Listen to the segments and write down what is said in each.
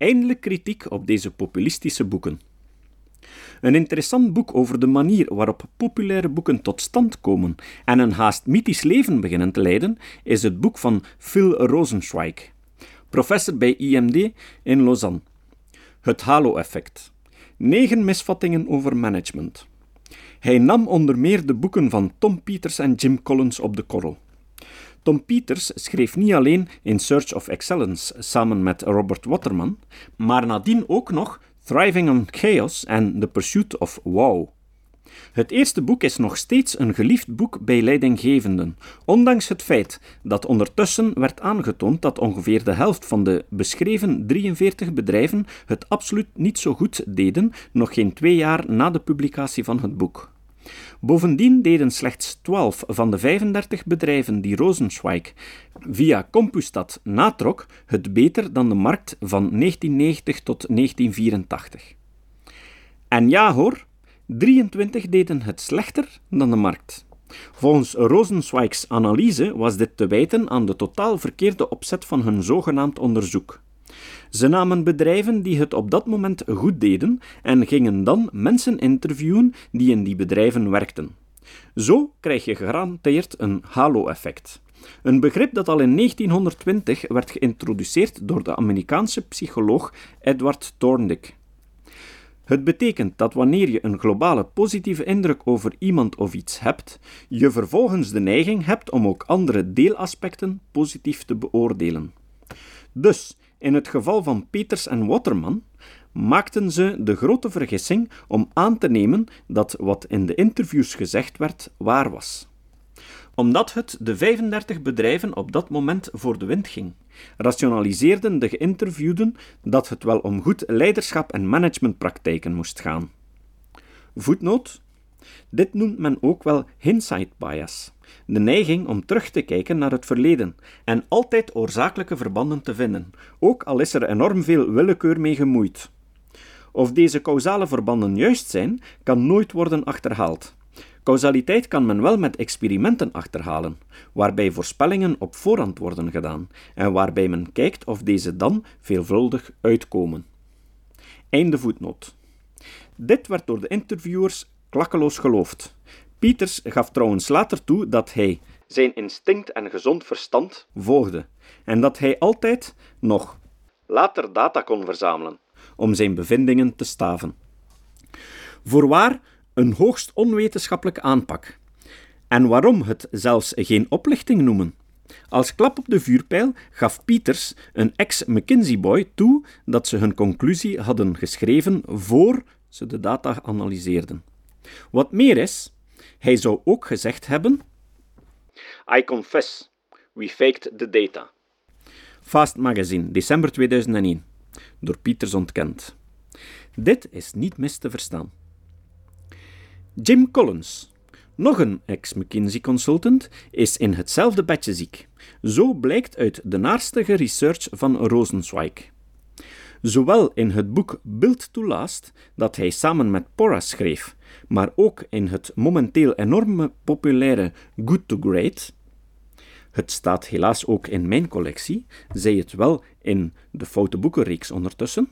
eindelijk kritiek op deze populistische boeken. Een interessant boek over de manier waarop populaire boeken tot stand komen en een haast mythisch leven beginnen te leiden, is het boek van Phil Rosenzweig, professor bij IMD in Lausanne. Het halo-effect. Negen misvattingen over management. Hij nam onder meer de boeken van Tom Peters en Jim Collins op de korrel. Tom Peters schreef niet alleen In Search of Excellence samen met Robert Waterman, maar nadien ook nog Thriving on Chaos en The Pursuit of Wow. Het eerste boek is nog steeds een geliefd boek bij leidinggevenden, ondanks het feit dat ondertussen werd aangetoond dat ongeveer de helft van de beschreven 43 bedrijven het absoluut niet zo goed deden, nog geen twee jaar na de publicatie van het boek. Bovendien deden slechts 12 van de 35 bedrijven die Rosenzweig via Compustat natrok het beter dan de markt van 1990 tot 1984. En ja hoor, 23 deden het slechter dan de markt. Volgens Rosenzweigs analyse was dit te wijten aan de totaal verkeerde opzet van hun zogenaamd onderzoek. Ze namen bedrijven die het op dat moment goed deden en gingen dan mensen interviewen die in die bedrijven werkten. Zo krijg je gegarandeerd een halo-effect. Een begrip dat al in 1920 werd geïntroduceerd door de Amerikaanse psycholoog Edward Thorndike. Het betekent dat wanneer je een globale positieve indruk over iemand of iets hebt, je vervolgens de neiging hebt om ook andere deelaspecten positief te beoordelen. Dus, in het geval van Peters en Waterman maakten ze de grote vergissing om aan te nemen dat wat in de interviews gezegd werd waar was omdat het de 35 bedrijven op dat moment voor de wind ging, rationaliseerden de geïnterviewden dat het wel om goed leiderschap en managementpraktijken moest gaan. Voetnoot. Dit noemt men ook wel hindsight bias, de neiging om terug te kijken naar het verleden en altijd oorzakelijke verbanden te vinden, ook al is er enorm veel willekeur mee gemoeid. Of deze causale verbanden juist zijn, kan nooit worden achterhaald. Causaliteit kan men wel met experimenten achterhalen, waarbij voorspellingen op voorhand worden gedaan en waarbij men kijkt of deze dan veelvuldig uitkomen. Einde voetnoot. Dit werd door de interviewers klakkeloos geloofd. Pieters gaf trouwens later toe dat hij zijn instinct en gezond verstand volgde en dat hij altijd nog later data kon verzamelen om zijn bevindingen te staven. Voorwaar een hoogst onwetenschappelijke aanpak. En waarom het zelfs geen oplichting noemen? Als klap op de vuurpijl gaf Pieters, een ex-McKinsey-boy, toe dat ze hun conclusie hadden geschreven voor ze de data analyseerden. Wat meer is, hij zou ook gezegd hebben: I confess, we faked the data. Fast Magazine, december 2001, door Pieters ontkend. Dit is niet mis te verstaan. Jim Collins, nog een ex-McKinsey consultant, is in hetzelfde bedje ziek. Zo blijkt uit de naarstige research van Rosenzweig. Zowel in het boek Build to Last, dat hij samen met Porras schreef, maar ook in het momenteel enorme populaire Good to Great. Het staat helaas ook in mijn collectie, zij het wel in de foute boekenreeks ondertussen.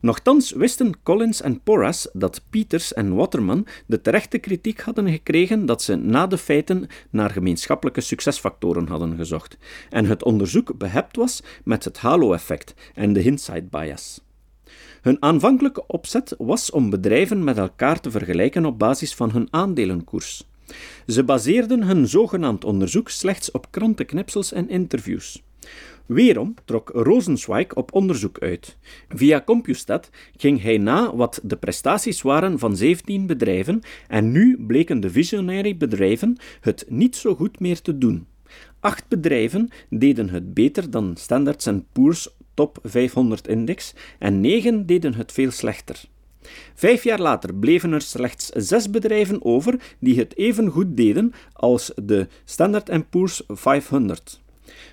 Nochtans wisten Collins en Porras dat Peters en Waterman de terechte kritiek hadden gekregen dat ze na de feiten naar gemeenschappelijke succesfactoren hadden gezocht en het onderzoek behept was met het halo-effect en de hindsight bias. Hun aanvankelijke opzet was om bedrijven met elkaar te vergelijken op basis van hun aandelenkoers. Ze baseerden hun zogenaamd onderzoek slechts op krantenknipsels en interviews. Weerom trok Rosenzweig op onderzoek uit. Via Compustat ging hij na wat de prestaties waren van 17 bedrijven en nu bleken de visionary bedrijven het niet zo goed meer te doen. Acht bedrijven deden het beter dan Standards Poor's Top 500 Index en negen deden het veel slechter. Vijf jaar later bleven er slechts zes bedrijven over die het even goed deden als de Standard Poor's 500.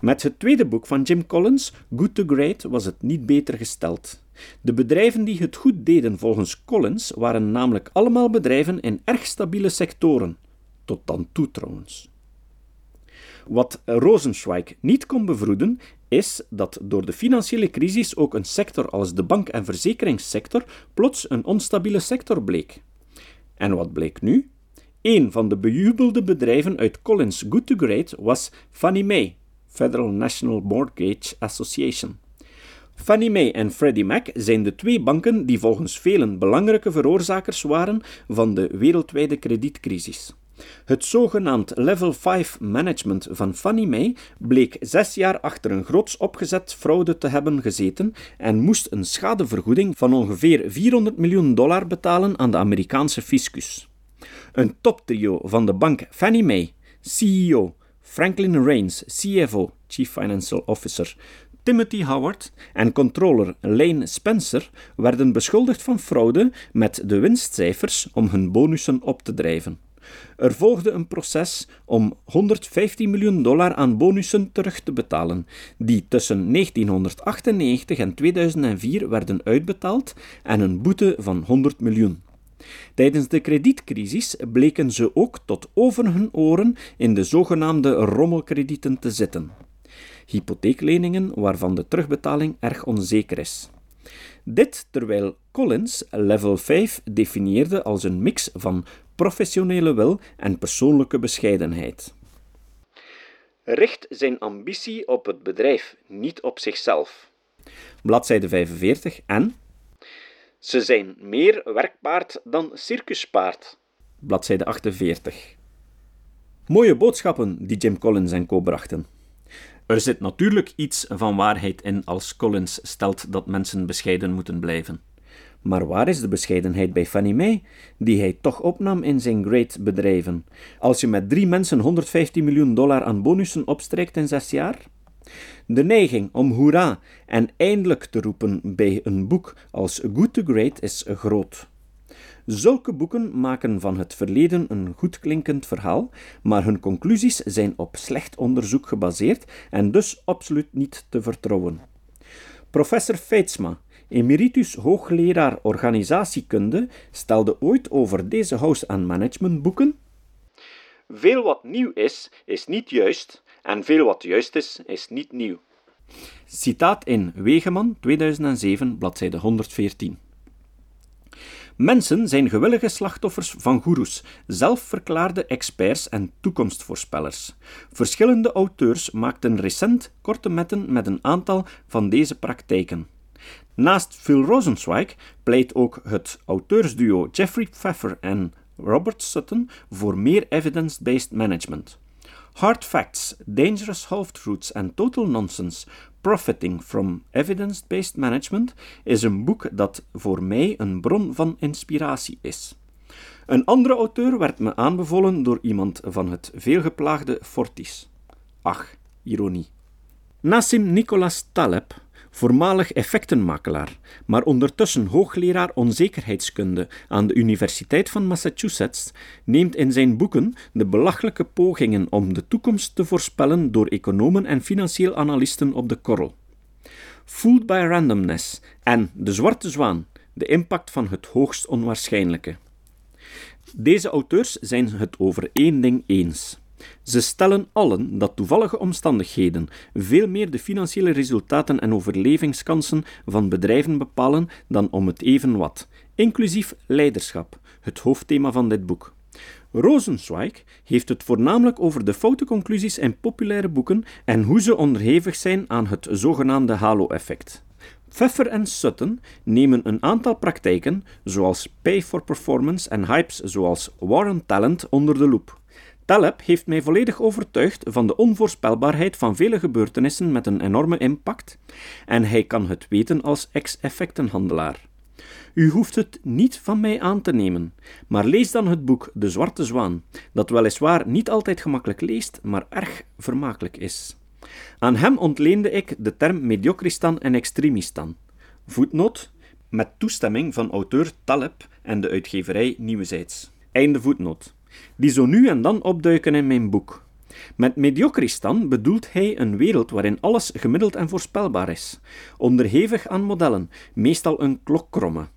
Met het tweede boek van Jim Collins, Good to Great, was het niet beter gesteld. De bedrijven die het goed deden volgens Collins waren namelijk allemaal bedrijven in erg stabiele sectoren. Tot dan toe trouwens. Wat Rosenzweig niet kon bevroeden, is dat door de financiële crisis ook een sector als de bank- en verzekeringssector plots een onstabiele sector bleek. En wat bleek nu? Een van de bejubelde bedrijven uit Collins Good to Great was Fannie Mae, Federal National Mortgage Association. Fannie Mae en Freddie Mac zijn de twee banken die volgens velen belangrijke veroorzakers waren van de wereldwijde kredietcrisis. Het zogenaamd Level 5 management van Fannie Mae bleek zes jaar achter een groots opgezet fraude te hebben gezeten en moest een schadevergoeding van ongeveer 400 miljoen dollar betalen aan de Amerikaanse fiscus. Een toptrio van de bank Fannie Mae, CEO Franklin Rains, CFO, Chief Financial Officer, Timothy Howard en controller Lane Spencer werden beschuldigd van fraude met de winstcijfers om hun bonussen op te drijven. Er volgde een proces om 115 miljoen dollar aan bonussen terug te betalen, die tussen 1998 en 2004 werden uitbetaald en een boete van 100 miljoen. Tijdens de kredietcrisis bleken ze ook tot over hun oren in de zogenaamde rommelkredieten te zitten. Hypotheekleningen waarvan de terugbetaling erg onzeker is. Dit terwijl Collins level 5 definieerde als een mix van professionele wil en persoonlijke bescheidenheid. Richt zijn ambitie op het bedrijf, niet op zichzelf. Bladzijde 45 en ze zijn meer werkpaard dan circuspaard. Bladzijde 48. Mooie boodschappen die Jim Collins en co brachten. Er zit natuurlijk iets van waarheid in als Collins stelt dat mensen bescheiden moeten blijven. Maar waar is de bescheidenheid bij Fannie Mae, die hij toch opnam in zijn great bedrijven? Als je met drie mensen 115 miljoen dollar aan bonussen opstrijkt in zes jaar? De neiging om hoera en eindelijk te roepen bij een boek als Good to Great is groot. Zulke boeken maken van het verleden een goedklinkend verhaal, maar hun conclusies zijn op slecht onderzoek gebaseerd en dus absoluut niet te vertrouwen. Professor Feitsma, emeritus hoogleraar organisatiekunde, stelde ooit over deze house- en managementboeken veel wat nieuw is, is niet juist, en veel wat juist is, is niet nieuw. Citaat in Wegeman, 2007, bladzijde 114. Mensen zijn gewillige slachtoffers van goeroes, zelfverklaarde experts en toekomstvoorspellers. Verschillende auteurs maakten recent korte metten met een aantal van deze praktijken. Naast Phil Rosenzweig pleit ook het auteursduo Jeffrey Pfeffer en Robert Sutton voor meer evidence-based management. Hard Facts, Dangerous Half-Truths and Total Nonsense Profiting from Evidence-Based Management is een boek dat voor mij een bron van inspiratie is. Een andere auteur werd me aanbevolen door iemand van het veelgeplaagde Fortis. Ach, ironie. Nassim Nicholas Taleb voormalig effectenmakelaar, maar ondertussen hoogleraar onzekerheidskunde aan de Universiteit van Massachusetts, neemt in zijn boeken de belachelijke pogingen om de toekomst te voorspellen door economen en financieel analisten op de korrel. Fooled by Randomness en De Zwarte Zwaan, de impact van het hoogst onwaarschijnlijke. Deze auteurs zijn het over één ding eens. Ze stellen allen dat toevallige omstandigheden veel meer de financiële resultaten en overlevingskansen van bedrijven bepalen dan om het even wat, inclusief leiderschap, het hoofdthema van dit boek. Rosenzweig heeft het voornamelijk over de foute conclusies in populaire boeken en hoe ze onderhevig zijn aan het zogenaamde halo-effect. Pfeffer en Sutton nemen een aantal praktijken, zoals pay for performance en hypes zoals war on talent, onder de loep. Taleb heeft mij volledig overtuigd van de onvoorspelbaarheid van vele gebeurtenissen met een enorme impact, en hij kan het weten als ex-effectenhandelaar. U hoeft het niet van mij aan te nemen, maar lees dan het boek De Zwarte Zwaan, dat weliswaar niet altijd gemakkelijk leest, maar erg vermakelijk is. Aan hem ontleende ik de term mediocristan en extremistan. Voetnoot, met toestemming van auteur Taleb en de uitgeverij Nieuwezijds. Einde voetnoot die zo nu en dan opduiken in mijn boek. Met mediocristan bedoelt hij een wereld waarin alles gemiddeld en voorspelbaar is, onderhevig aan modellen, meestal een klokkromme.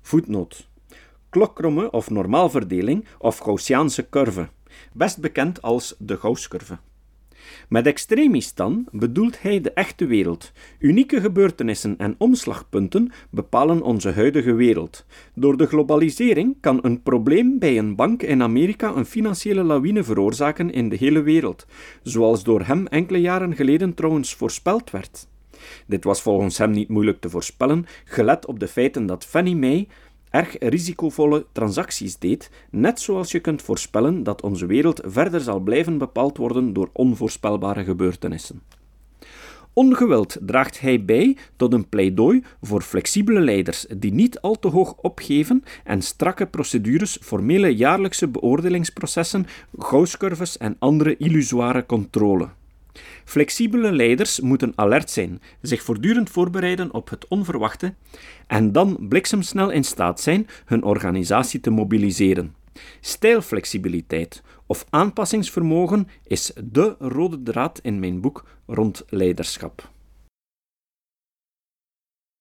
Voetnoot. Klokkromme of normaalverdeling of Gaussiaanse curve, best bekend als de Gauss-curve. Met extremistan bedoelt hij de echte wereld. Unieke gebeurtenissen en omslagpunten bepalen onze huidige wereld. Door de globalisering kan een probleem bij een bank in Amerika een financiële lawine veroorzaken in de hele wereld, zoals door hem enkele jaren geleden trouwens voorspeld werd. Dit was volgens hem niet moeilijk te voorspellen, gelet op de feiten dat Fannie Mae erg risicovolle transacties deed, net zoals je kunt voorspellen dat onze wereld verder zal blijven bepaald worden door onvoorspelbare gebeurtenissen. Ongewild draagt hij bij tot een pleidooi voor flexibele leiders die niet al te hoog opgeven en strakke procedures, formele jaarlijkse beoordelingsprocessen, gausscurves en andere illusoire controle. Flexibele leiders moeten alert zijn, zich voortdurend voorbereiden op het onverwachte en dan bliksemsnel in staat zijn hun organisatie te mobiliseren. Stijlflexibiliteit of aanpassingsvermogen is de rode draad in mijn boek rond leiderschap.